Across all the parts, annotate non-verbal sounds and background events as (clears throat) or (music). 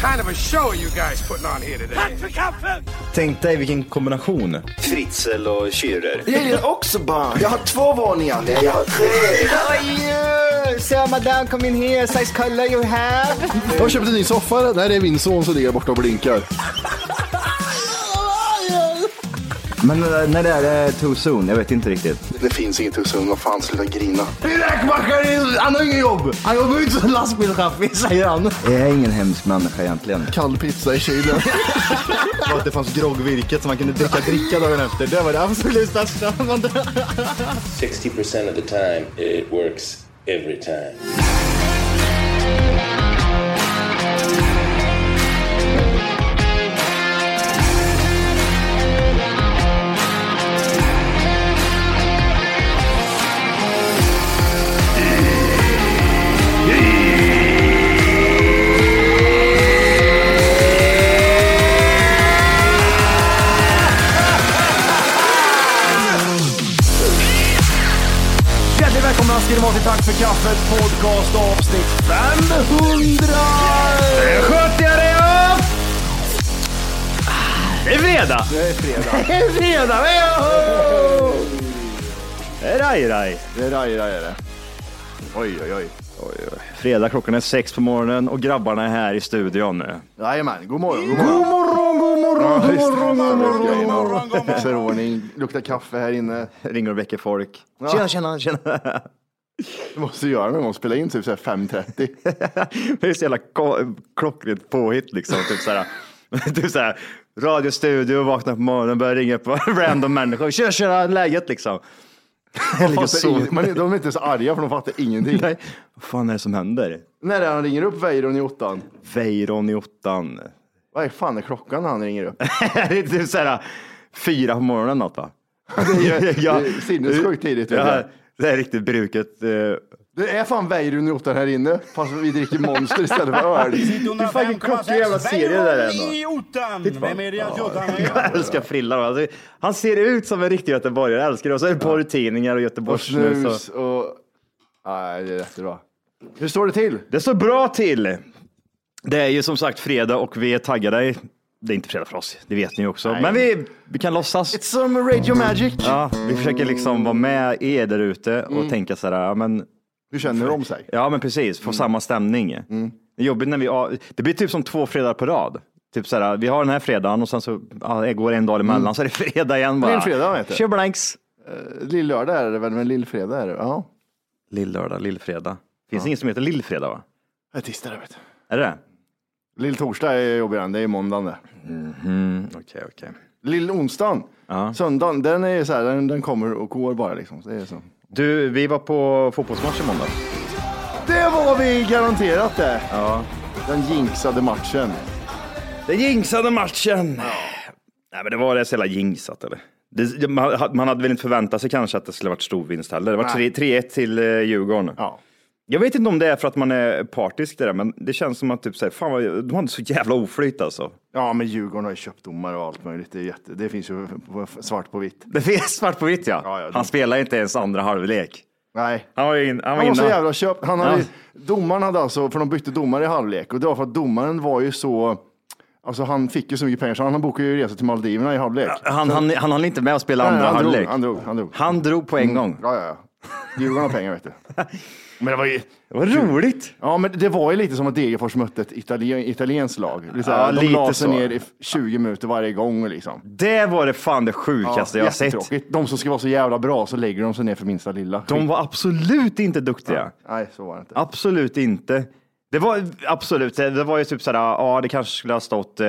Kind of a show are you guys putting on here today? Tänk dig vilken kombination. Fritzl och Schürrer. Jag gillar också barn. Jag har två våningar. Nej, jag har tre. So madame come in here, size color you have. Jag har köpt en ny soffa. Där är min son som ligger borta och blinkar. (laughs) Men eh, när det är eh, too soon? Jag vet inte riktigt. Det finns inget honom. Vad fan, sluta grina. Räkmackaren, han har inget jobb. Han jobbar ju inte som lastbilschaffis, säger han. Jag är ingen hemsk människa egentligen. Kall pizza i kylen. (laughs) Och att det fanns groggvirket som man kunde dricka dricka dagen efter. Det var det absolut största. 60% of the time, it works every time. Till Tack för kaffet podcast avsnitt 500! Det sköter jag det upp! Det är fredag! Det är fredag. (laughs) Det är fredag! Det är raj, raj. Det är raj, raj är det. Oj, oj, oj. Fredag, klockan är sex på morgonen och grabbarna är här i studion nu. Jajamän, god morgon. God morgon, god morgon, god morgon, god morgon, god morgon. Fixar ordning, luktar kaffe här inne. Ringer och väcker folk. Ja. Tjena, tjena, tjena. Du måste göra någon gång, spela in typ så här 5.30. (laughs) Det är så jävla klockrent påhitt liksom. Typ såhär, (laughs) typ såhär, radiostudio, vaknar på morgonen, börjar ringa på (laughs) random människor. Tjena, tjena, läget liksom. Ingen- Men de är inte så arga för de fattar ingenting. Nej, vad fan är det som händer? När är det han ringer upp Weiron i ottan? Weiron i ottan. Vad är fan är klockan när han ringer upp? det är typ såhär fyra på morgonen något va? Det är, det är sinnessjukt tidigt. Ja. Det är riktigt bruket. eh, Det är fan ottan här inne, fast vi dricker monster istället för öl. Hur fan klockig jävla serie det där är ändå. Titta. Vem är det jag tjötar Jag älskar Frilla. då. Alltså, han ser ut som en riktig göteborgare. Jag älskar det. Och så är det porrtidningar och Och Göteborgssnus. snus och- och... Nej, det är jättebra. Hur står det till? Det står bra till. Det är ju som sagt fredag och vi är taggade. Det är inte fredag för oss, det vet ni ju också. Men vi, vi kan låtsas. It's some Radio Magic. Ja, vi försöker liksom vara med er där ute och tänka så här, ja men, Hur känner de sig? ja men precis, få samma stämning. Det är jobbigt när vi, det blir typ som två fredagar på rad. Typ så här, vi har den här fredagen och sen så ja, det går en dag emellan så är det fredag igen bara. Lillfredag, vet du. Tjoblanks. Lillördag är det väl, men lillfredag är det. Ja. Lillördag, lillfredag. Finns det ingen som heter lillfredag va? Det är tisdag det vet. Är det det? Lill-torsdag är jobbigare, det är måndagen det. Okej, okej. Lill-onsdagen, Ja. söndagen, den är så här, den, den kommer och går bara liksom. Det är så. Du, vi var på fotbollsmatch i måndag. Det var vi garanterat det. Ja. Den jinxade matchen. Den jinxade matchen. Nej, men det var det så jävla jinxat eller? Det, man, man hade väl inte förväntat sig kanske att det skulle varit stor vinst heller. Det var Nej. 3 3-1 till eh, Djurgården. Ja. Jag vet inte om det är för att man är partisk det där, men det känns som att typ, så här, fan, vad- de hade så jävla oflyt alltså. ja, men Djurgården har ju köpt domare och allt möjligt. Det, är jätte, det finns ju svart på vitt. Det finns svart på vitt ja. Ja, ja, Han spelar inte ens andra halvlek. Nej. Han var, in, han var Han var så jävla köpt. Han hade, Ja. Domaren hade alltså, för de bytte domare i halvlek och det var för att domaren var ju så, alltså han fick ju så mycket pengar så han bokade ju resa till Maldiverna i halvlek. Han, han, han hann inte med att spela Nej, andra han, drog, halvlek. han drog, han drog. Han drog på en gång. Ja, ja, ja. Djurgården har pengar vet du. (laughs) Men det var ju... Det var roligt. Ja, men det var ju lite som att Degerfors mötte ett italien, italienskt lag. Det är så här, Ja, de lite la sig så. ner i 20 minuter varje gång. Liksom. Det var det fan det sjukaste jag har sett. jättetråkigt. De som ska vara så jävla bra så lägger de sig ner för minsta lilla. De var absolut inte duktiga. Nej, så var det inte. Absolut inte. Det var absolut, det var ju typ sådär, ja det kanske skulle ha stått, eh,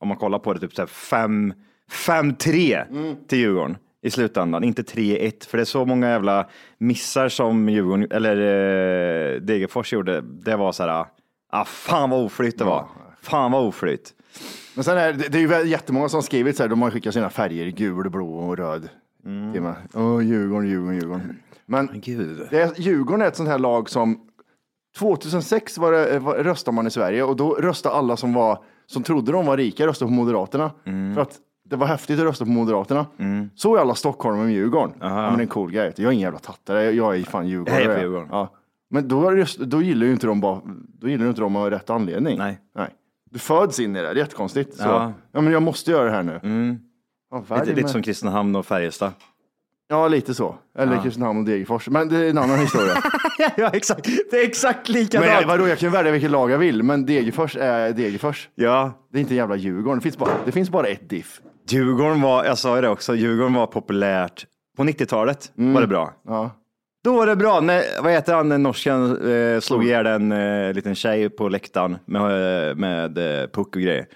om man kollar på det, typ såhär 5 5-3 till Djurgården i slutändan, inte 3-1. För det är så många jävla missar som Djurgården, eller eh, Degerfors gjorde. Det var såhär, ah, fan vad oflyt det var. Fan vad oflyt. Men sen är det, det är ju väl jättemånga som har skrivit så här, de har skickat sina färger, gul, blå och röd. Till mig. Åh, Djurgården, Djurgården, Djurgården. Men Gud. det är, Djurgården är ett sånt här lag som 2006 var det, var, röstade man i Sverige och då röstade alla som, var, som trodde de var rika röstade på Moderaterna. För att det var häftigt att rösta på Moderaterna. Så är alla Stockholm med Djurgården. Ja, men det är en cool grej. Jag är ingen jävla tattare, jag- är fan Djurgårdare. Jag är Djurgården. Ja. Men då, röst- då gillar ju inte de bara, då gillar inte de av rätt anledning. Nej. Nej. Du föds in i det, det är jättekonstigt. Så, Ja. ja. men jag måste göra det här nu. Ja, välj Lite, lite som Kristinehamn och Färjestad. Ja, lite så. Eller Kristinehamn och Degerfors. Men det är en annan historia. (laughs) ja, exakt. Det är exakt likadant. men jag, vadå, jag kan välja vilket lag jag vill, men Degerfors är Degerfors. Ja, Det är inte jävla Djurgården. Det finns bara, det finns bara ett diff. Djurgården var, jag sa ju det också, Djurgården var populärt. På 90-talet var det bra. Ja. Då var det bra. När, vad heter han, den norsken eh, slog ihjäl en eh, liten tjej på läktaren med, eh, med eh, puck och grejer.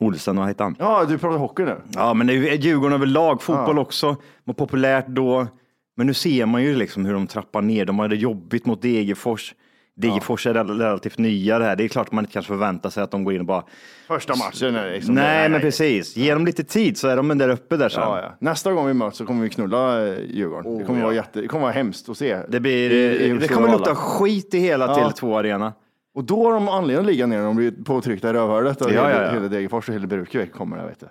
Olsen, vad heter han? ja, du pratar hockey nu. Ja, men det är ju Djurgården överlag, fotboll också, var populärt då. Men nu ser man ju liksom hur de trappar ner. De hade jobbigt mot Degerfors. Degerfors är rel- relativt nya det här. Det är klart man inte kanske förväntar sig att de går in och bara... Första matchen är liksom Nej, men precis. Ge dem lite tid så är de där uppe där sen. Ja, ja. Nästa gång vi möts så kommer vi knulla eh, Djurgården. det, kommer vara jätte, det kommer vara hemskt att se. Det, blir, I- det kommer lukta skit i hela Ja. Tele2 Arena. Och då har de anledning att ligga ner de blir påtryckta i rövhålet. Och Ja, ja, ja. hela Degerfors och hela Brukevik kommer där vet du.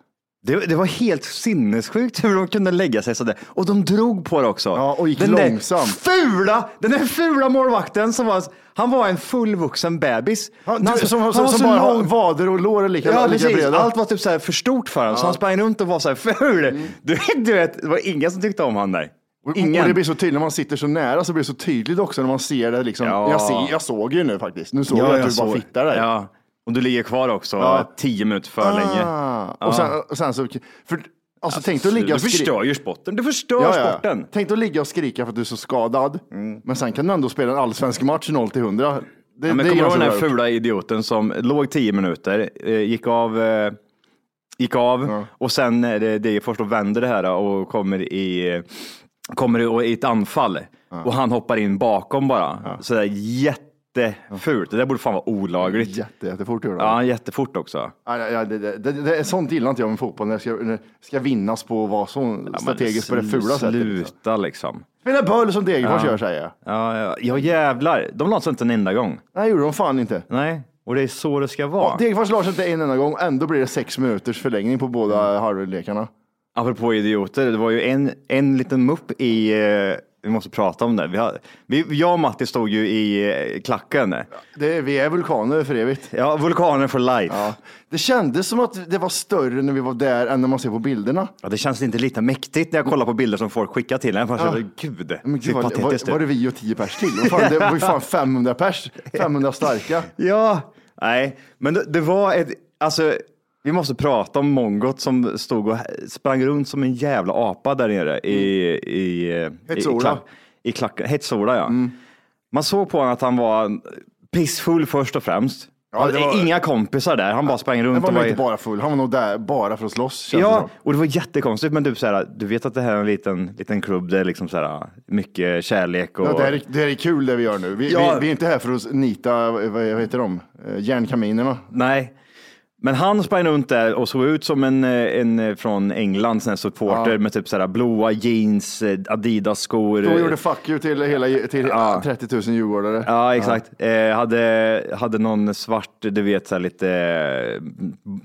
Det, det var helt sinnessjukt hur de kunde lägga sig sådär. Och de drog på det också. Ja, och gick den långsamt. Där fula, den där fula målvakten som var, han var en fullvuxen bebis. Han, Han- du, som, han som, var som så bara har lång. vader och lår lika, Ja, lika precis. breda. Allt var typ så för stort för honom, så han sprang runt och var så här (laughs) ful. Mm. Du, du vet, det var ingen som tyckte om han där. Ingen. Och det blir så tydligt när man sitter så nära så blir det så tydligt också när man ser det. Liksom. Ja. Jag, ser, jag såg ju nu faktiskt. Nu såg jag att du bara fittar där. Ja, och du ligger kvar också Ja. tio minuter för länge. Ah. Och, sen, och sen så, för, alltså tänk dig att ligga Du förstör ju sporten. Du förstör Ja, ja. sporten. Tänk att ligga och skrika för att du är så skadad. Men sen kan du ändå spela en allsvensk match 0 till 100. Det, Ja, men kommer du ihåg den här gjort. fula idioten som låg tio minuter, eh, gick av, eh, gick av och sen när det, det först och vänder det här och kommer i, kommer i ett anfall och han hoppar in bakom bara. Så där jättefult. Det där borde fan vara olagligt. Jätte, jättefort gjorde han. Ja, jättefort också. Ja, ja, ja, det, det, det, det, sånt gillar inte jag med fotboll, när det ska, när det ska vinnas på att vara så strategiskt på det fula sättet. liksom. Sluta liksom. Spela boll som Degerfors gör säger jag. Ja, ja, ja jävlar. De la sig inte en enda gång. Nej, gjorde de fan inte. Nej, och det är så det ska vara. Degerfors la sig inte en enda gång, ändå blir det sex minuters förlängning på båda Mm. halvlekarna. Apropå idioter, det var ju en, en liten mupp i, eh, vi måste prata om det. Vi har, vi, jag och Matti stod ju i eh, klacken. Det, vi är vulkaner för evigt. Ja, vulkaner for life. Ja. Det kändes som att det var större när vi var där än när man ser på bilderna. Ja, det känns inte lite mäktigt när jag kollar på bilder som folk skickar till en. Bara, Gud, Men det gud, är var, var, det vi och tio pers till? Vad fan, det var ju fan (laughs) 500 pers, 500 starka. Ja, nej, men det, det var ett, alltså, vi måste prata om mongot som stod och sprang runt som en jävla apa där nere i, i, i, i, Hetsola. klack- i klacken. Hetsola, ja. Man såg på honom att han var pissfull först och främst. Ja, det var- Inga kompisar där, han bara sprang Han runt var och var... inte bara full, han var nog där bara för att slåss. det Ja, som. och det var jättekonstigt, men du, så här, du vet att det här är en liten, liten klubb där det är liksom så här, mycket kärlek och... Ja, det, här är, det här är kul det vi gör nu. Vi, Ja. vi, vi är inte här för att nita, vad, vad heter de, Eh, järnkaminerna. Nej, men han sprang runt där och såg ut som en, eh, en från England, sån supporter med typ sådär blåa jeans, eh, Adidas-skor. Då gjorde fuck you till, hela, till Ja. 30 000 djurgårdare. Ja, exakt. Eh, hade, hade någon svart, du vet, så lite eh,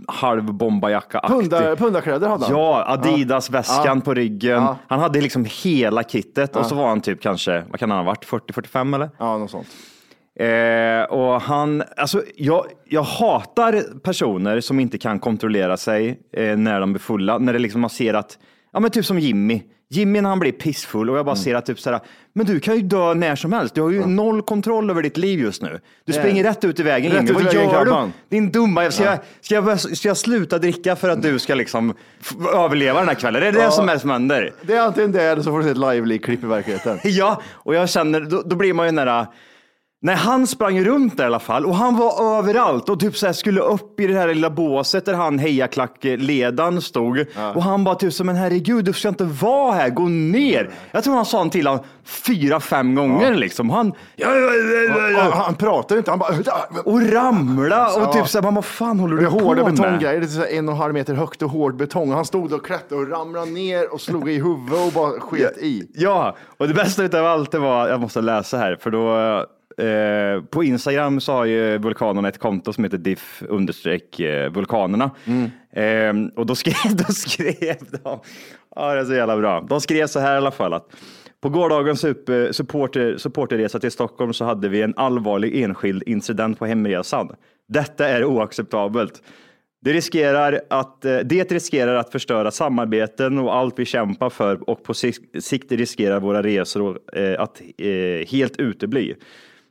halv bombajacka-aktig. Pundar, pundarkläder hade han. Ja, Adidas-väskan Ja. på ryggen. Ja. Han hade liksom hela kittet och så var han typ kanske, vad kan han ha varit, 40-45 eller? Ja, något sånt. Eh, och han, alltså, jag, jag hatar personer som inte kan kontrollera sig eh, när de blir fulla. När det liksom man ser att, ja men typ som Jimmy. Jimmy när han blir pissfull och jag bara ser att typ såhär, men du kan ju dö när som helst. Du har ju noll kontroll över ditt liv just nu. Du springer rätt ut i vägen. Rätt Jimmy. Vad vägen, gör du? Din dumma, ska, jag, ska, jag, ska jag sluta dricka för att du ska liksom överleva den här kvällen? Är det det som är som händer? Det är antingen det eller så får du se ett live-klipp i verkligheten. (laughs) Ja, och jag känner, då, då blir man ju nära, när han sprang runt där i alla fall. Och han var överallt. Och typ så här skulle upp i det här lilla båset där han hejaklackledaren stod. Och han bara typ så men herregud du ska inte vara här, gå ner. Jag tror han sa till honom fyra, fem gånger liksom. Han, ja, ja, ja, ja, ja. Han pratar ju inte, han bara... och ramla och typ så här, man vad fan håller du på hårda med? betonggrejer, det är så en och en halv meter högt och hård betong. Han stod och klättrade och ramlade ner och slog i huvudet och bara sket i. Ja, och det bästa utav allt det var, jag måste läsa här, för då eh, på Instagram så har ju vulkanerna ett konto som heter diff understreck eh, vulkanerna. Eh, och då skrev, (laughs) då skrev de, ja det är så jävla bra, de skrev så här i alla fall att på gårdagens sup- supporter, supporterresa till Stockholm så hade vi en allvarlig enskild incident på hemresan. Detta är oacceptabelt. Det riskerar, att, eh, det riskerar att förstöra samarbeten och allt vi kämpar för och på sikt, riskerar våra resor att helt utebli.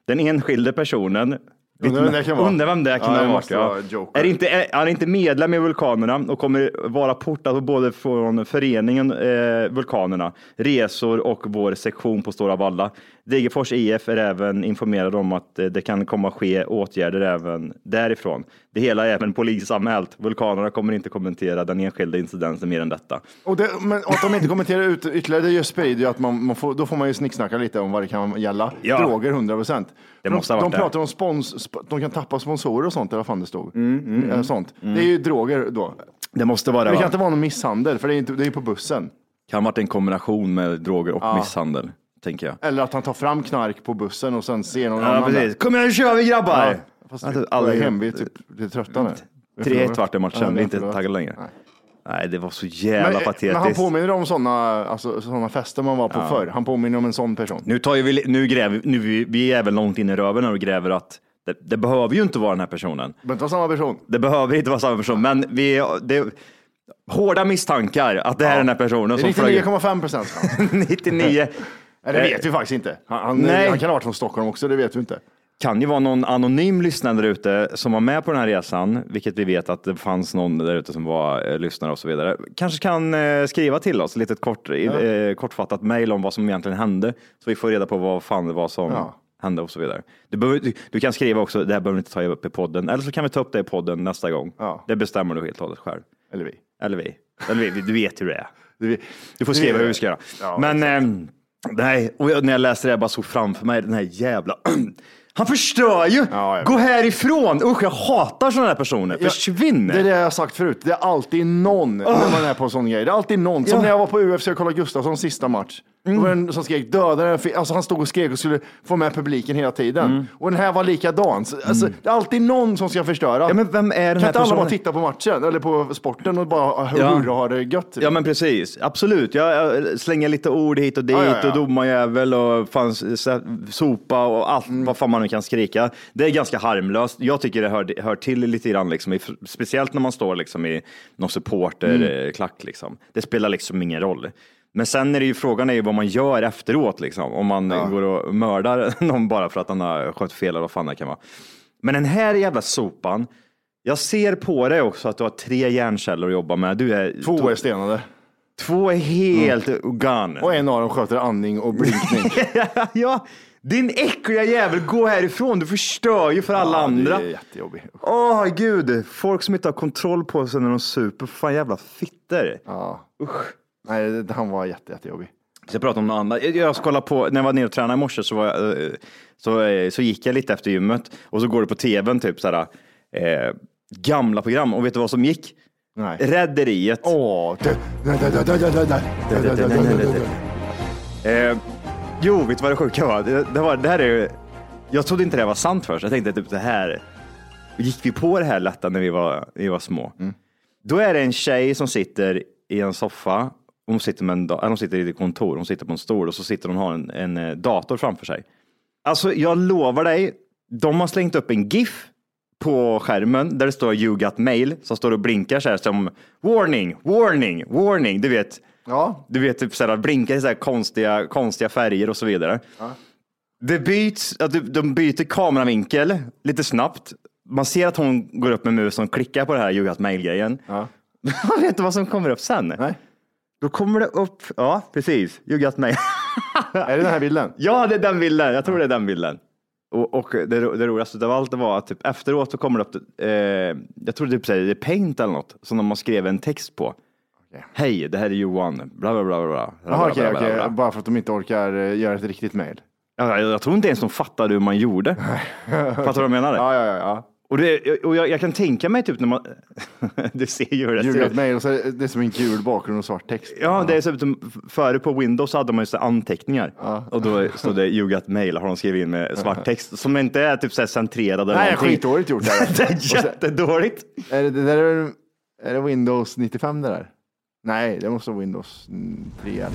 Den enskilde personen Undrar vem det kan vara. Undrar vem det kan Ja, Joker. Är, inte, är, han är inte medlem i Vulkanerna och kommer vara portad både från föreningen eh, Vulkanerna, resor och vår sektion på Stora Valla. Degerfors IF är även informerad om att eh, det kan komma ske åtgärder även därifrån. Det hela är även polisanmält. Vulkanerna kommer inte kommentera den enskilda incidenten mer än detta. Och, det, men att de inte kommenterar ut ytterligare, det sprider ju att man, man får, då får man ju snicksnacka lite om vad det kan gälla. Ja. Droger 100 procent. De, de det. pratar om spons, sp- de kan tappa sponsorer och sånt, eller vad fan det stod. Mm, Eh, sånt. Det är ju droger då. Det måste vara Det det. kan va? inte vara någon misshandel, för det är ju på bussen. Kan ha varit en kombination med droger och misshandel, tänker jag. Eller att han tar fram knark på bussen och sen ser någon Ja, annan precis. Kom igen, nu kör vi grabbar! Ja, fast vi aldrig- är hem, vi är typ lite trötta nu. Vi 3-1 förlorar. vart det matchen, vi är inte taggade längre. Nej. Nej, det var så jävla Men, men han patetiskt. påminner om sådana alltså, såna fester man var på förr. Han påminner om en sån person. Nu tar ju vi, nu gräver, nu vi, vi är väl långt in i röven och gräver att det, det behöver ju inte vara den här personen. Det behöver inte vara samma person. Det behöver inte vara samma person, men vi, det, hårda misstankar att det här är den här personen Det är som flög 99,5 procent (laughs) chans. 99. Nej, det vet vi faktiskt inte. Han, han, Nej. han kan ha varit från Stockholm också, det vet vi inte. kan ju vara någon anonym lyssnare där ute som var med på den här resan, vilket vi vet att det fanns någon där ute som var eh, lyssnare och så vidare. Kanske kan eh, skriva till oss lite kort, eh, kortfattat mejl om vad som egentligen hände, så vi får reda på vad fan det var som Ja. hände och så vidare. Du, behöver, du, du kan skriva också, det här behöver vi inte ta upp i podden, eller så kan vi ta upp det i podden nästa gång. Ja. Det bestämmer du helt och hållet själv. Eller vi. Eller vi. Eller vi, du vet hur det är. (laughs) Du får skriva hur vi ska göra. Ja, Men nej, och jag- när jag läste det jag bara såg framför mig den här jävla... (clears throat) Han förstör ju! Ja, jag Gå härifrån! Usch, jag hatar sådana här personer. Försvinn! Det är det jag har sagt förut. Det är alltid någon när man är på en sån grej. Det är alltid någon. Som Ja. när jag var på UFC och kollade Gustafssons sista match. Då var det en som skrek döda den. fi-" Alltså han stod och skrek och skulle få med publiken hela tiden. Och den här var likadan. Så, Alltså, Det är alltid någon som ska förstöra. Ja, men vem är den kan här inte alla personen? bara titta på matchen eller på sporten och bara hurra och ha det gött? Ja men precis, absolut. Jag, jag slänger lite ord hit och dit Ja, ja, ja. och domarjävel och fan, sopa och allt Mm. vad fan man nu kan skrika. Det är ganska harmlöst. Jag tycker det hör, hör till lite grann, liksom, i, speciellt när man står liksom, i någon supporterklack. Liksom. Det spelar liksom ingen roll. Men sen är det ju frågan är ju vad man gör efteråt, liksom. om man går och mördar (laughs) någon bara för att han har skött fel eller vad fan det kan vara. Men den här jävla sopan, jag ser på dig också att du har tre hjärnceller att jobba med. Du är, Två är stenade. Två är helt gone. Och en av dem sköter andning och blinkning. (laughs) ja, din äckliga jävel, gå härifrån. Du förstör ju för alla Ja, andra. Det är jättejobbigt. Åh gud, folk som inte har kontroll på sig när de super. Fan jävla fitter. Ja. Nej, han var jätte, jättejobbig. Jag ska prata om något annat. Jag ska på, när jag var nere och tränade i morse så, jag, så, så gick jag lite efter gymmet och så går det på tvn typ sådär, eh, gamla program och vet du vad som gick? Nej. Rederiet. Eh, jo, vet du vad det sjuka var? Det, det, var, det här är, jag trodde inte det var sant först. Jag tänkte typ det här, gick vi på det här lätta när vi var, vi var små? Mm. Då är det en tjej som sitter i en soffa hon sitter, med en, äh, hon sitter i ett kontor, hon sitter på en stol och så sitter hon och har en, en eh, dator framför sig. Alltså, jag lovar dig, de har slängt upp en GIF på skärmen där det står you got mail som står och blinkar så här som warning, warning, warning. Du vet, Ja, Du vet, typ såhär, blinkar i så här konstiga, konstiga färger och så vidare. Det byts, de byter kameravinkel lite snabbt. Man ser att hon går upp med musen och klickar på det här You got mail-grejen. Ja. Man (laughs) vet inte vad som kommer upp sen. nej. Då kommer det upp, ja precis, You got mail. (laughs) Är det den här bilden? ja, det är den bilden. Jag tror det är den bilden. Och, och det, det roligaste av allt var att typ efteråt så kommer det upp, eh, jag tror typ säger det är Paint eller något, som de har skrivit en text på. Hej, det här är Johan, bla bla bla bla. bla, Jaha, okej, okej. bla. Bara för att de inte orkar eh, göra ett riktigt mejl. Ja, jag, jag tror inte ens de fattade hur man gjorde. (laughs) Fattar du vad jag menar? Ja, ja, ja. Ja. Och, det, och jag, jag kan tänka mig typ när man, (laughs) du ser ju hur det ser ut. mejl och så är det, är som en gul bakgrund och svart text. Ja, det är så, före på Windows hade man ju så anteckningar och då stod det You got mail har de skrivit in med svart text som inte är typ så här centrerad eller Nej, någonting. skitdåligt gjort. (laughs) Där. Det är jättedåligt. är, det, det där är, är det Windows 95 det där? Nej, det måste vara Windows mm, 3.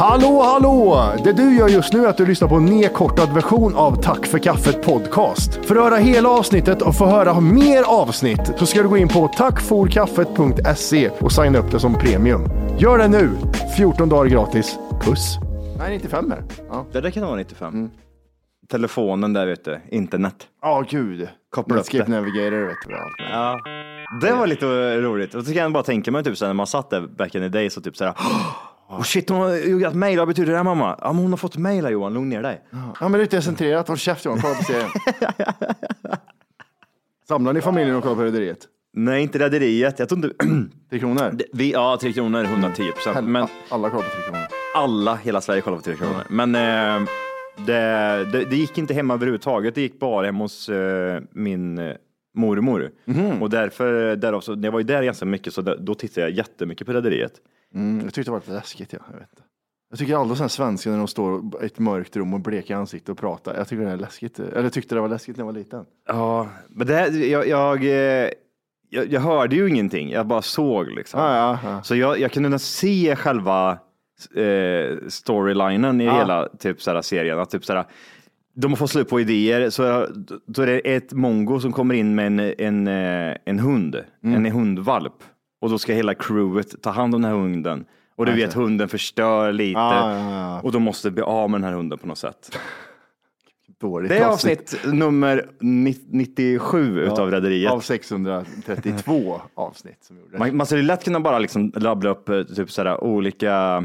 Hallå, hallå! Det du gör just nu är att du lyssnar på en nedkortad version av Tack för kaffet podcast. För att höra hela avsnittet och få höra mer avsnitt så ska du gå in på tackforkaffet.se och signa upp det som premium. Gör det nu! 14 dagar gratis. Puss! Nej, 95 är. Ja, Det där kan vara 95. Telefonen där vet du, internet. Ja, gud. Koppla upp det. Navigator vet du. Ja. Det var lite roligt. Och så kan jag bara tänka mig typ så här, när man satt där back in the days och typ så här. Oh shit, hon har got mail. Vad betyder det här mamma? Ja, men hon har fått här, Johan. Lugn ner dig. Ja, men inte centrerat. Håll käft Johan, kolla på serien. (laughs) Samlar ni familjen och kollar på Rederiet? Nej, inte Rederiet. Jag tror inte... (clears throat) Tre kronor? Vi, ja, Tre Kronor, 110 procent. Men Alla kollar på Tre kronor. alla, hela Sverige kollar på Tre Kronor. Men eh, det, det, det gick inte hemma överhuvudtaget. Det gick bara hemma hos eh, min eh, mormor. Och därför, därav så, jag var ju där ganska mycket, så då tittade jag jättemycket på Rederiet. Mm, jag tyckte det var lite läskigt. Ja. Jag, vet inte. jag tycker aldrig sådana svenskar när de står i ett mörkt rum och blekar i ansiktet och pratar. Jag tycker det är läskigt. Eller jag tyckte det var läskigt när jag var liten. Ja, men det, här- jag, jag, eh, jag, jag hörde ju ingenting. Jag bara såg liksom. Ja, ja, ja. Så jag, jag kunde se själva eh, storylinen i hela typ, såhär, serien. Att, typ, såhär, de har fått slut på idéer, så då är det ett mongo som kommer in med en, en, eh, en hund, Mm. en hundvalp. Och då ska hela crewet ta hand om den här hunden. Och du vet, hunden förstör lite. Ja, ja, ja. Och de måste bli av med den här hunden på något sätt. Dåligt Det är avsnitt nummer 97 utav Rederiet. Av 632 avsnitt som gjordes. Man, man skulle lätt kunna bara liksom rabbla upp eh, typ sådär olika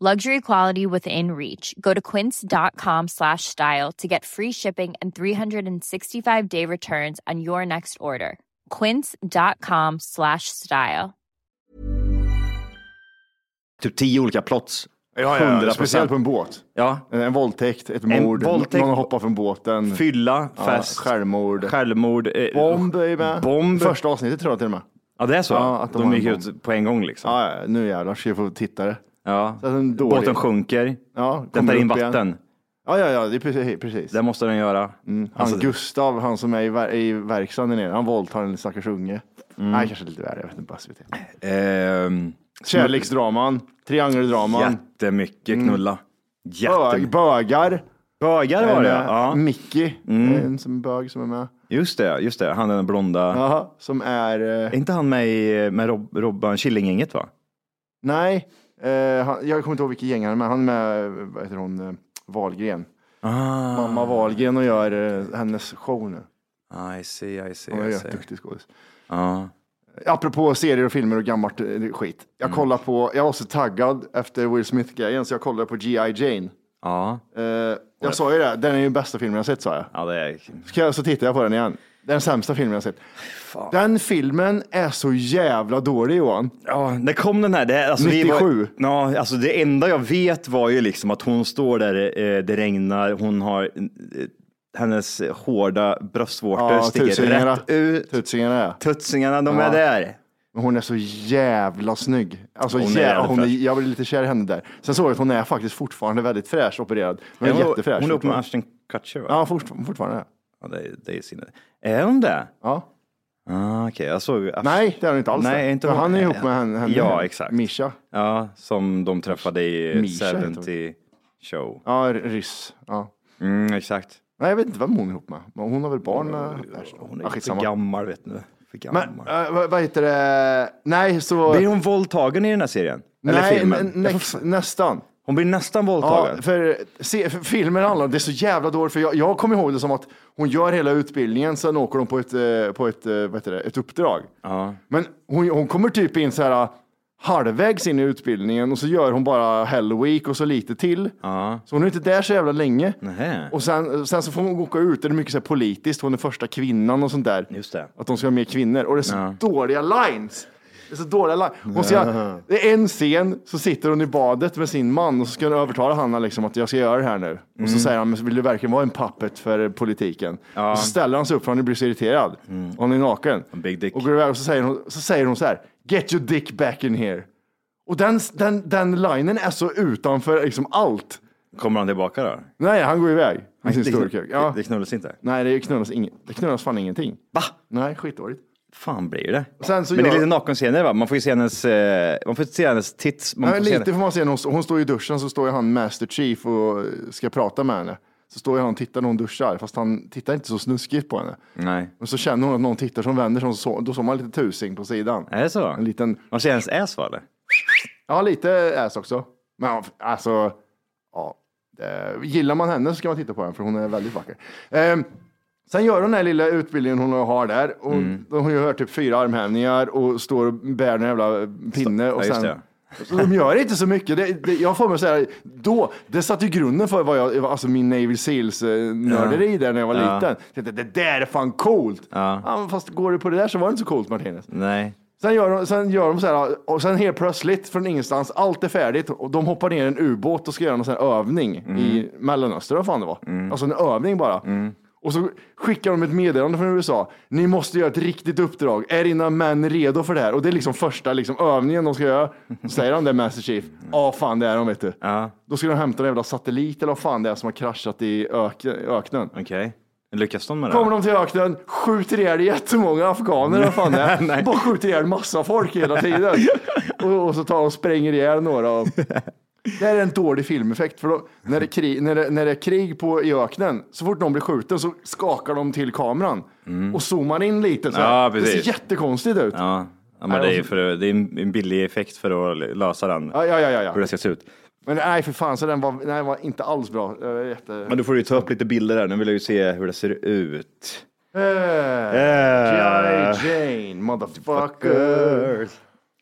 Luxury quality within reach. Go to quince.com slash style to get free shipping and 365 day returns on your next order. Quince.com slash style. typ tio olika plots. Ja, ja, 100%. speciellt på en båt. Ja. En, våldtäkt, ett En mord, våldtäkt. någon hoppar från båten. Fylla, Ja, fest, självmord. självmord, eh, Bomb är med. Bomb. Första avsnittet tror jag till och med. Ja, det är så? Ja, att de de gick ut på en gång liksom. Ja, ja, nu jävlar ska jag få titta det. Ja. Så att en dålig- Båten sjunker, Ja, den kommer tar in upp igen. vatten. Ja, ja, ja, det är precis. precis. Det måste den göra. Han Alltså, Gustav, han som är i, ver- i verkstaden där nere, han våldtar en stackars unge. Mm. Nej, kanske lite värre, jag vet inte, bara SVT. ehm, Kärleksdraman, triangeldraman, jättemycket knulla. bög, Jättemycket. bögar. Bögar var det ja. eh, Mickey, en som bög som är med. Just det, just det. Han är den blonda. Jaha, som är, eh, Är inte han med i med Rob, Robban Killinggänget va? nej, eh, han, jag kommer inte ihåg vilket gäng han är med. Han är med, eh, vad heter hon, eh, Wahlgren. Ah, Mamma Wahlgren och gör eh, hennes show nu. I see, I see, Hon är I see. duktig skådis. Ja. Apropå serier och filmer och gammalt eh, skit. Jag Mm. kollar på, jag var så taggad efter Will Smith-grejen så jag kollade på G.I. Jane. Ja. Eh, jag sa ju det, den är ju den bästa filmen jag sett sa jag. Ja, det är... Så, jag, så tittar jag på den igen. Är den sämsta filmen jag sett. Den filmen är så jävla dålig Johan. Ja, det kom den här. Det, alltså, vi 97. Var, ja, alltså det enda jag vet var ju liksom att hon står där, eh, det regnar, hon har eh, hennes hårda bröstvårtor Ja, sticker tutsingarna. rätt ut. Tutsingarna ja. Tutsingarna, de Ja. är där. Men hon är så jävla snygg. Alltså, Hon är hon hon är, jag blir lite kär i henne där. Sen såg jag att hon är faktiskt fortfarande väldigt fräsch opererad. Men hon, jättefräsch. hon är uppe med. Ashton Kutcher va? Ja, fort, fortfarande. Ja, det, är- det är sinne. Är hon det? Ja. Ah, Okej, jag såg... Nej, det är hon inte alls. Nej, det. inte För hon. han är ihop med henne. henne Ja, exakt. Mischa. Ja, som de träffade i Misha heter hon. 70 show. Ja, ryss. Ja. Mm, exakt. Nej, jag vet inte vem hon är ihop med. Men hon har väl barn? eh, Hon är ja, för skitsamma. gammal vet du. För gammal. Men äh, vad, vad heter det? Nej, så... Blir hon våldtagen i den här serien? Eller Nej, filmen? nä- nä- nästan. Hon blir nästan Ja, våldtagen? för, se, för filmen handlar om, det är så jävla dåligt, för jag, jag kommer ihåg det som att hon gör hela utbildningen, sen åker hon på ett, eh, på ett, eh, vad heter det, ett uppdrag. Ja. Men hon, hon kommer typ in så här halvvägs in i utbildningen och så gör hon bara Hell Week och så lite till. Ja. Så hon är inte där så jävla länge. Nähä. Och sen, sen så får hon åka ut, det är mycket så här politiskt, hon är första kvinnan och sånt där. Just det. Att de ska ha mer kvinnor. Och det är så Ja. dåliga lines. Det är så dåliga lines. Hon ska, det är en scen, så sitter hon i badet med sin man och så ska hon övertala Hanna liksom att jag ska göra det här nu. Och Mm. så säger han, "Men vill du verkligen vara en puppet för politiken? Och så ställer han sig upp för han blir så irriterad. Och hon är naken. Mm. Big dick. Och går iväg och så säger, hon, så säger hon så här, get your dick back in here. Och den, den, den linen är så utanför liksom allt. Kommer han tillbaka då? Nej, han går iväg med sin det. Ja. det knullas inte? Nej, det knullas, ing, det knullas fan ingenting. Va? Nej, skitdåligt. Fan blir det? Men det är gör- lite nakenscener va? Man får ju se hennes, eh, man får se hennes tits. Man Nej, får lite henne- får man se, när hon, står i duschen så står ju han Master Chief och ska prata med henne. Så står ju han och tittar när hon duschar, fast han tittar inte så snuskigt på henne. Nej. Och så känner hon att någon tittar som vänder sig, så, då såg man lite tusing på sidan. Är det så? En liten, Man ser hennes ass va ja lite ass också. Men alltså, ja. Gillar man henne så ska man titta på henne för hon är väldigt vacker. Ehm, sen gör hon den här lilla utbildningen hon har där. Och Mm. Hon gör typ fyra armhävningar och står och bär en jävla pinne. Och Ja, sen. Så de gör inte så mycket. Det, det, jag får mig säga, då, det satte ju grunden för vad jag, alltså min Navy Seals-nörderi där när jag var Ja. liten. Jag tänkte, det där är fan coolt. Ja. Ja, fast går det på det där så var det inte så coolt Martinez. Nej. Sen gör, de, sen gör de så här, och sen helt plötsligt från ingenstans, allt är färdigt och de hoppar ner i en ubåt och ska göra sån här övning i Mellanöstern, vad fan det var. Alltså en övning bara. Och så skickar de ett meddelande från USA. Ni måste göra ett riktigt uppdrag. Är dina män redo för det här? Och det är liksom första liksom, övningen de ska göra. Så säger han det, Master Chief. Ja, fan det är de vet du. Ja, Då ska de hämta en jävla satellit eller vad fan det är som har kraschat i ök, öknen. okej. Lyckas de med det? Kommer de till öknen, skjuter ihjäl jättemånga afghaner, vad fan det är. (laughs) Bara skjuter ihjäl massa folk hela tiden. (laughs) och, och så tar de och spränger ihjäl några. Och... (laughs) Det här är en dålig filmeffekt, för då, när, det krig, när, det, när det är krig på, i öknen, så fort någon blir skjuten så skakar de till kameran och zoomar in lite. Så här. Mm. Ja, det precis. ser jättekonstigt ut. Ja, ja men det är, för, det är en billig effekt för att lösa den. Ja, ja, ja, ja, Hur det ska se ut. Men nej, för fan, så den var, nej, var inte alls bra. Jätte... Men då får du ju ta upp lite bilder där. Nu vill jag ju se hur det ser ut. Eh, Eh. G.I. Jane, motherfucker.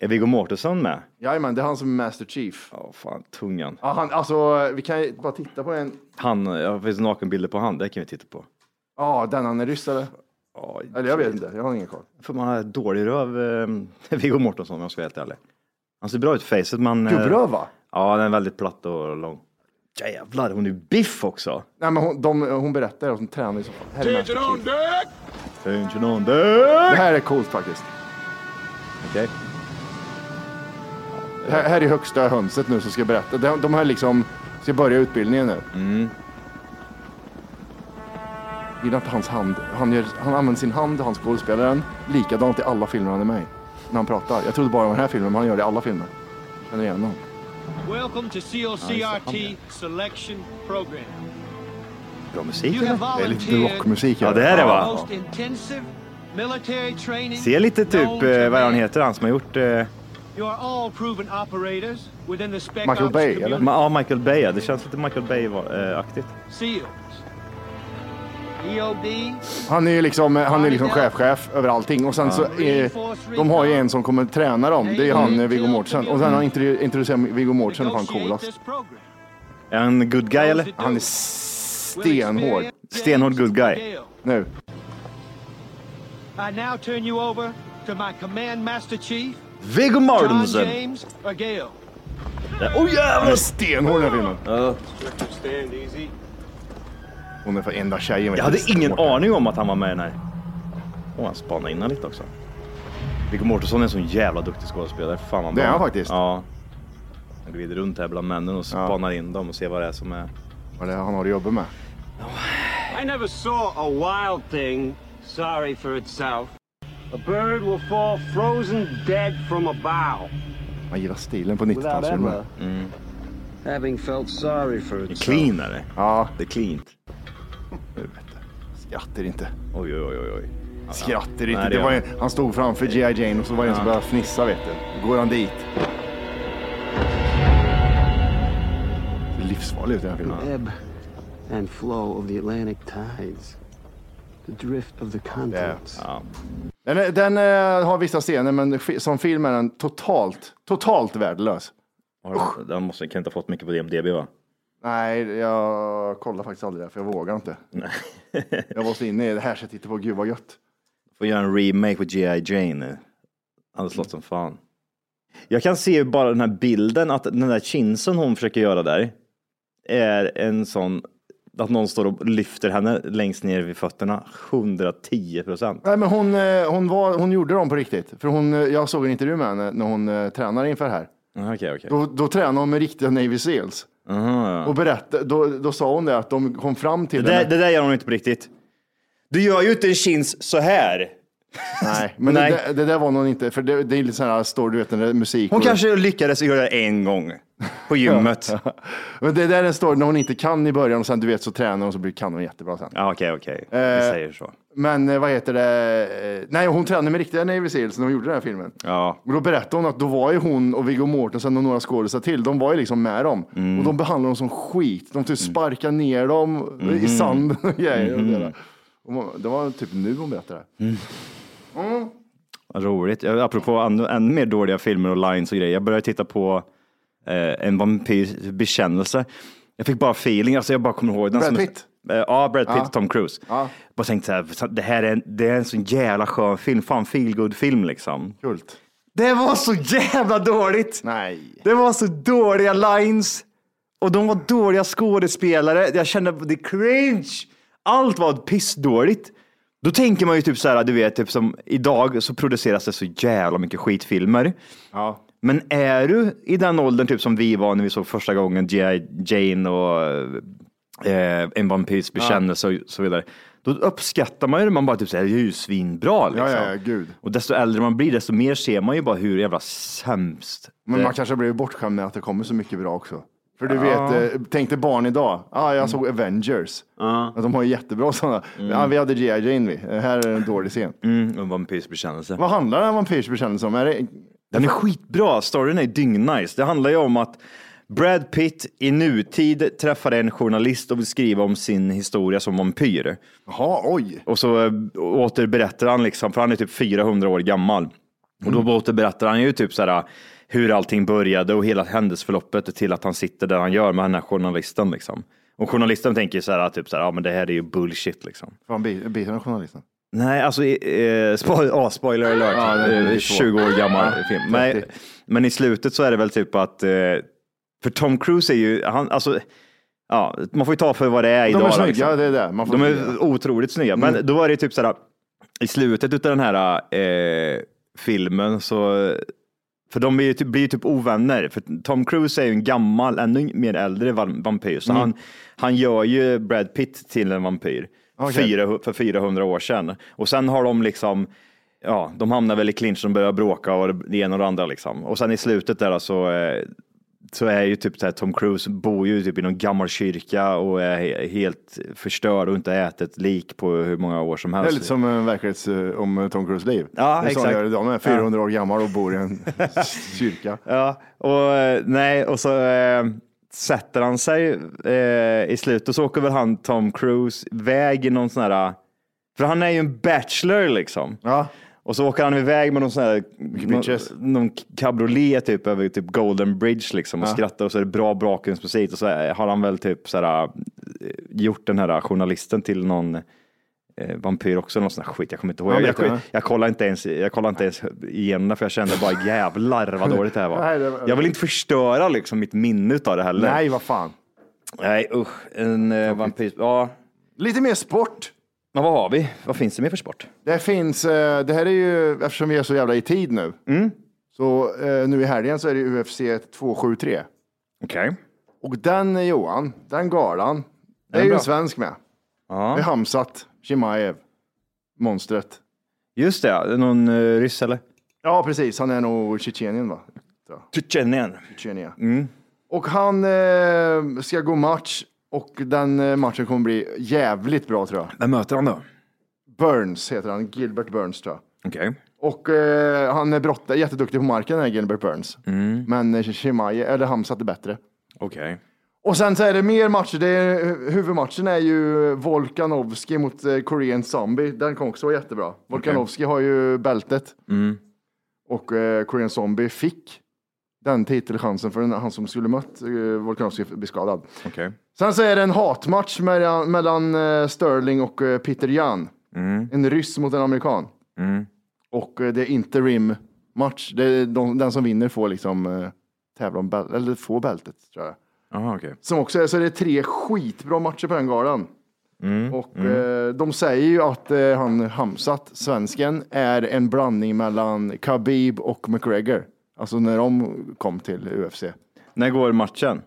Är Viggo Mortensen med? Jajamän, det är han som är Master Chief. Ja, fan, tungan. Ja, han, alltså, vi kan ju bara titta på en. Han, ja, finns det nakenbilder på han? Det kan vi titta på. Ja, den han är ryss eller? Ja, Eller jag vet inte, jag har ingen koll. För man har dålig röv, eh, (laughs) Viggo Mortensen om jag ska vara helt ärlig. Han ser bra ut i facet men... eh, Gubbröv va? Ja, den är väldigt platt och lång. Jävlar, hon är biff också. Nej, men hon, de, hon berättar och hon tränar i så fall. Är Master Chief. Tension on Det deck! här är coolt faktiskt. Okej. Här, här är högsta hönset nu som ska berätta. De, de här liksom ska börja utbildningen nu. Mm. Gillar inte hans hand. Han, gör, han använder sin hand, han skådespelaren, likadant i alla filmer han är med i. När han pratar. Jag trodde bara det var den här filmen, men han gör det i alla filmer. Känner igen honom. Welcome to COCRT Selection Program. Bra musik eller? Det är lite rockmusik Ja, det här är for va? training. Ser lite typ, eh, vad han man. heter, han som har gjort... Eh, You are all proven operators within the spec Michael Bay, community. eller? Ma- ja, Michael Bay, ja. det känns lite Michael Bay-aktigt. SEALs. EOD, Han är ju liksom, han är liksom chef-chef över allting och sen så är, de har ju en som kommer träna dem. Det är han eh, Viggo Mortensen och sen har han intro- introducerat Viggo Mortensen och fan coolast. Är han en good guy eller? Han är stenhård. Stenhård good guy. Nu. I now turn you over to my command master chief, Viggo Mortensen. James Argale. Oh jävlar! stenhård den här filmen. Ja. Stand easy. Hon är för enda tjejen. Jag hade ingen aning om att han var med i den här. Åh, han spanade in lite också. Viggo Mortensen är en sån jävla duktig skådespelare. Fan vad Det är han faktiskt. Ja. Han glider runt här bland männen och spanar in dem och ser vad det är som är. Vad det är han har att jobba med. I never saw a wild thing sorry for itself. A bird will fall frozen dead from a bough. Man gillar stilen på 90-talsfilmer. Having felt sorry for Det är itself. clean är det. Ja, Det är cleant. skrattar inte. Oj, oj, oj, oj. Skrattar Nej, inte. det Det var han. en, han stod framför G.I. Jane och så var det en som började fnissa vet du. Då går han dit. Det är livsfarligt ut i den här filmen. ebb and flow of the Atlantic tides, the drift of the continents. Ja. Den, den eh, har vissa scener men fi- som film är den totalt, totalt värdelös. Har Den måste, kan inte ha fått mycket på DMDB va? Nej, jag kollar faktiskt aldrig det för jag vågar inte. Nej. (laughs) Jag var så inne i det här så jag tittade på, gud vad gött. Får göra en remake på G.I. Jane. Hade slått som fan. Jag kan se bara den här bilden att den där chinsen hon försöker göra där är en sån att någon står och lyfter henne längst ner vid fötterna. 110 procent. Nej, men hon, eh, hon, var, hon gjorde dem på riktigt. För hon, eh, jag såg en intervju med henne när hon eh, tränar inför det här. Okej, okej. Då, då tränade hon med riktiga Navy Seals. Aha, ja. Och berättade, då, då sa hon det att de kom fram till Det, där, henne. det där gör hon inte på riktigt. Du gör ju inte en chins så här. Nej, (laughs) men Nej. Det, det där var nog inte, för det, det är lite sån här story, du vet, den där musik. Hon och- kanske lyckades göra det en gång på (laughs) gymmet. (laughs) Men det där är en story när hon inte kan i början och sen du vet så tränar hon så blir, kan hon jättebra sen. Ja, okej, okej. Vi Eh, säger så. Men eh, vad heter det? Eh, Nej, hon tränade med riktiga Navy Seals när hon gjorde den här filmen. Ja. Och då berättade hon att då var ju hon och Viggo Mortensen och några skådespelare till, de var ju liksom med dem. Mm. Och de behandlade dem som skit. De typ sparkade ner dem Mm. i sanden och grejer. och det där. Och Det var typ nu hon berättade det. Mm. Roligt. Apropå ännu, ännu mer dåliga filmer och lines och grejer. Jag började titta på eh, En vampyrs bekännelse. Jag fick bara feeling, alltså jag bara kommer ihåg den. Brad som- Pitt? Eh, ja, Brad Pitt Ja. och Tom Cruise. Ja. Bara tänkte så här, det här är, en- det är en så jävla skön film. Fan, feel film liksom. Kult. Det var så jävla dåligt! Nej. Det var så dåliga lines. Och de var dåliga skådespelare. Jag kände, det är cringe. Allt var pissdåligt. Då tänker man ju typ så här, du vet, typ som idag så produceras det så jävla mycket skitfilmer. Ja. Men är du i den åldern, typ som vi var när vi såg första gången. Jane och eh, En vampyrs bekännelse och så vidare. Då uppskattar man ju det. Man bara typ säger, det är ju svinbra liksom. Ja, ja, ja, gud. Och desto äldre man blir, desto mer ser man ju bara hur jävla sämst Men det- man kanske blir bortskämd med att det kommer så mycket bra också. För du Ja. vet, eh, tänk dig barn idag. Ah, jag såg Avengers. Att De har ju jättebra sådana. Ja, vi hade G.I. Jane vi. Eh, Här är en dålig scen. Mm, en vampyrs bekännelse. Vad handlar den vampyrs bekännelse om? Är det... Den är skitbra, storyn är dyngnice. Det handlar ju om att Brad Pitt i nutid träffar en journalist och vill skriva om sin historia som vampyr. Jaha, oj. Och så äh, återberättar han liksom, för han är typ 400 år gammal. Och då återberättar han ju typ så här hur allting började och hela händelseförloppet till att han sitter där han gör med den här journalisten liksom. Och journalisten tänker så här, typ så här, ja men det här är ju bullshit liksom. Fan, bi- biter den journalisten? Nej, alltså eh, spoil, oh, spoiler alert. Ja, det är Eh, lite 20 år gammal Ja, film. 30. men i slutet så är det väl typ att, eh, för Tom Cruise är ju, han, alltså, ja, man får ju ta för vad det är De idag. är snygga, liksom. det är det. Man får De är otroligt snygga. Mm. Men då är det typ sådär, i slutet av den här eh, filmen så, för de blir ju typ, blir typ ovänner. För Tom Cruise är ju en gammal, ännu mer äldre va- vampyr. Så Mm. han, han gör ju Brad Pitt till en vampyr. Okej. Fyra, för 400 år sedan. Och sen har de liksom, ja, de hamnar väl i clinch, de börjar bråka och det ena och det andra liksom. Och sen i slutet där så, eh, så är ju typ så här, Tom Cruise bor ju typ i någon gammal kyrka och är he- helt förstörd och inte ätit lik på hur många år som Det är helst. lite som en verklighets eh, om Tom Cruise liv. Ja, det är exakt. gör. Han är 400 år gammal och bor i en (laughs) kyrka. Ja, och eh, nej, och så, eh, sätter han sig eh, i slutet så åker väl han Tom Cruise iväg i någon sån här, för han är ju en bachelor liksom. Ja. Och så åker han iväg med någon sån här, någon, bitches. någon cabriolet typ över typ Golden Bridge liksom och Ja. skrattar och så är det bra bakgrundsmusik och så har han väl typ så här, eh, gjort den här journalisten till någon eh, vampyr också, någon sån här skit. Jag kommer inte ihåg. Ja, Jag, jag, jag. jag, kollar inte ens, jag kollar inte ens det för jag kände bara jävlar vad dåligt det här var. (laughs) Nej, det var- Jag vill inte förstöra liksom mitt minne av det heller. Nej, vad fan. Nej usch, en eh, vampyr. Ja, Lite mer sport. Men vad har vi? Vad finns det mer för sport? Det finns, eh, det här är ju, eftersom vi är så jävla i tid nu, Mm. så eh, nu i helgen så är det UFC 273. Okej. Och den eh, Johan, den galan, det Är är ju bra? en svensk med. Det är. Hamzat Chimaev, monstret. Just det, ja. någon uh, ryss eller? Ja, precis. Han är nog Tjetjenien va? Tjetjenien. Tjetjenien. Mm. Och han eh, ska gå match och den eh, matchen kommer bli jävligt bra tror jag. Vem möter han då? Burns heter han, Gilbert Burns tror jag. Okej. Och eh, han är brottare, jätteduktig på marken den här Gilbert Burns. Mm. Men eh, Chimaev, eller Hamzat är bättre. Okej. Och sen så är det mer matcher. Det är, huvudmatchen är ju Volkanovski mot eh, Korean Zombie. Den kommer också vara jättebra. Volkanovski har ju bältet Mm. och eh, Korean Zombie fick den titelchansen för den, han som skulle mött eh, Volkanovski blir skadad. Okej. Sen så är det en hatmatch mellan, mellan eh, Sterling och eh, Peter Jan. Mm. En ryss mot en amerikan. Mm. Och det är interim match. Det är de, den som vinner får liksom tävla om bäl- eller få bältet tror jag. Aha, okej. Som också är, så det är tre skitbra matcher på den galan. Mm. Och eh, de säger ju att eh, han Hamzat, svensken, är en blandning mellan Khabib och McGregor. Alltså när de kom till UFC. När går matchen?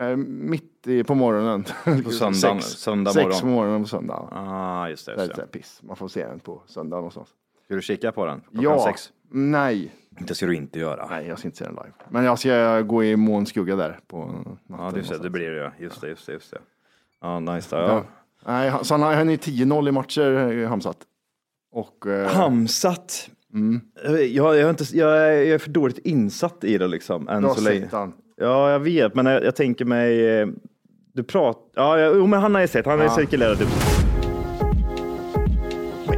Eh, mitt i, på morgonen. På söndagen, Sex, söndag sex morgon. på morgonen på söndag. Ah, just det. Det Just lite det. piss. Man får se den på söndag någonstans. Ska du kika på den? Klockan Ja, sex? nej. Det ska du inte göra. Nej, jag ska inte se den live. Men jag ska gå i månskugga där på natten. Ja, det, någonstans. det blir det ja. Just det, just det, just det. Ja, nice då. Ja. Ja. Nej, så han, har- han är 10-0 i matcher, eh, Hamzat. Och, eh, Hamsat. Mm. Jag, jag, är inte, jag, jag är för dåligt insatt i det liksom. Än Du har så länge. sett han. Ja, jag vet, men jag, jag tänker mig... eh, Du pratar... Ja, jo, men han har jag sett. Han har Ja. cirkulerat typ.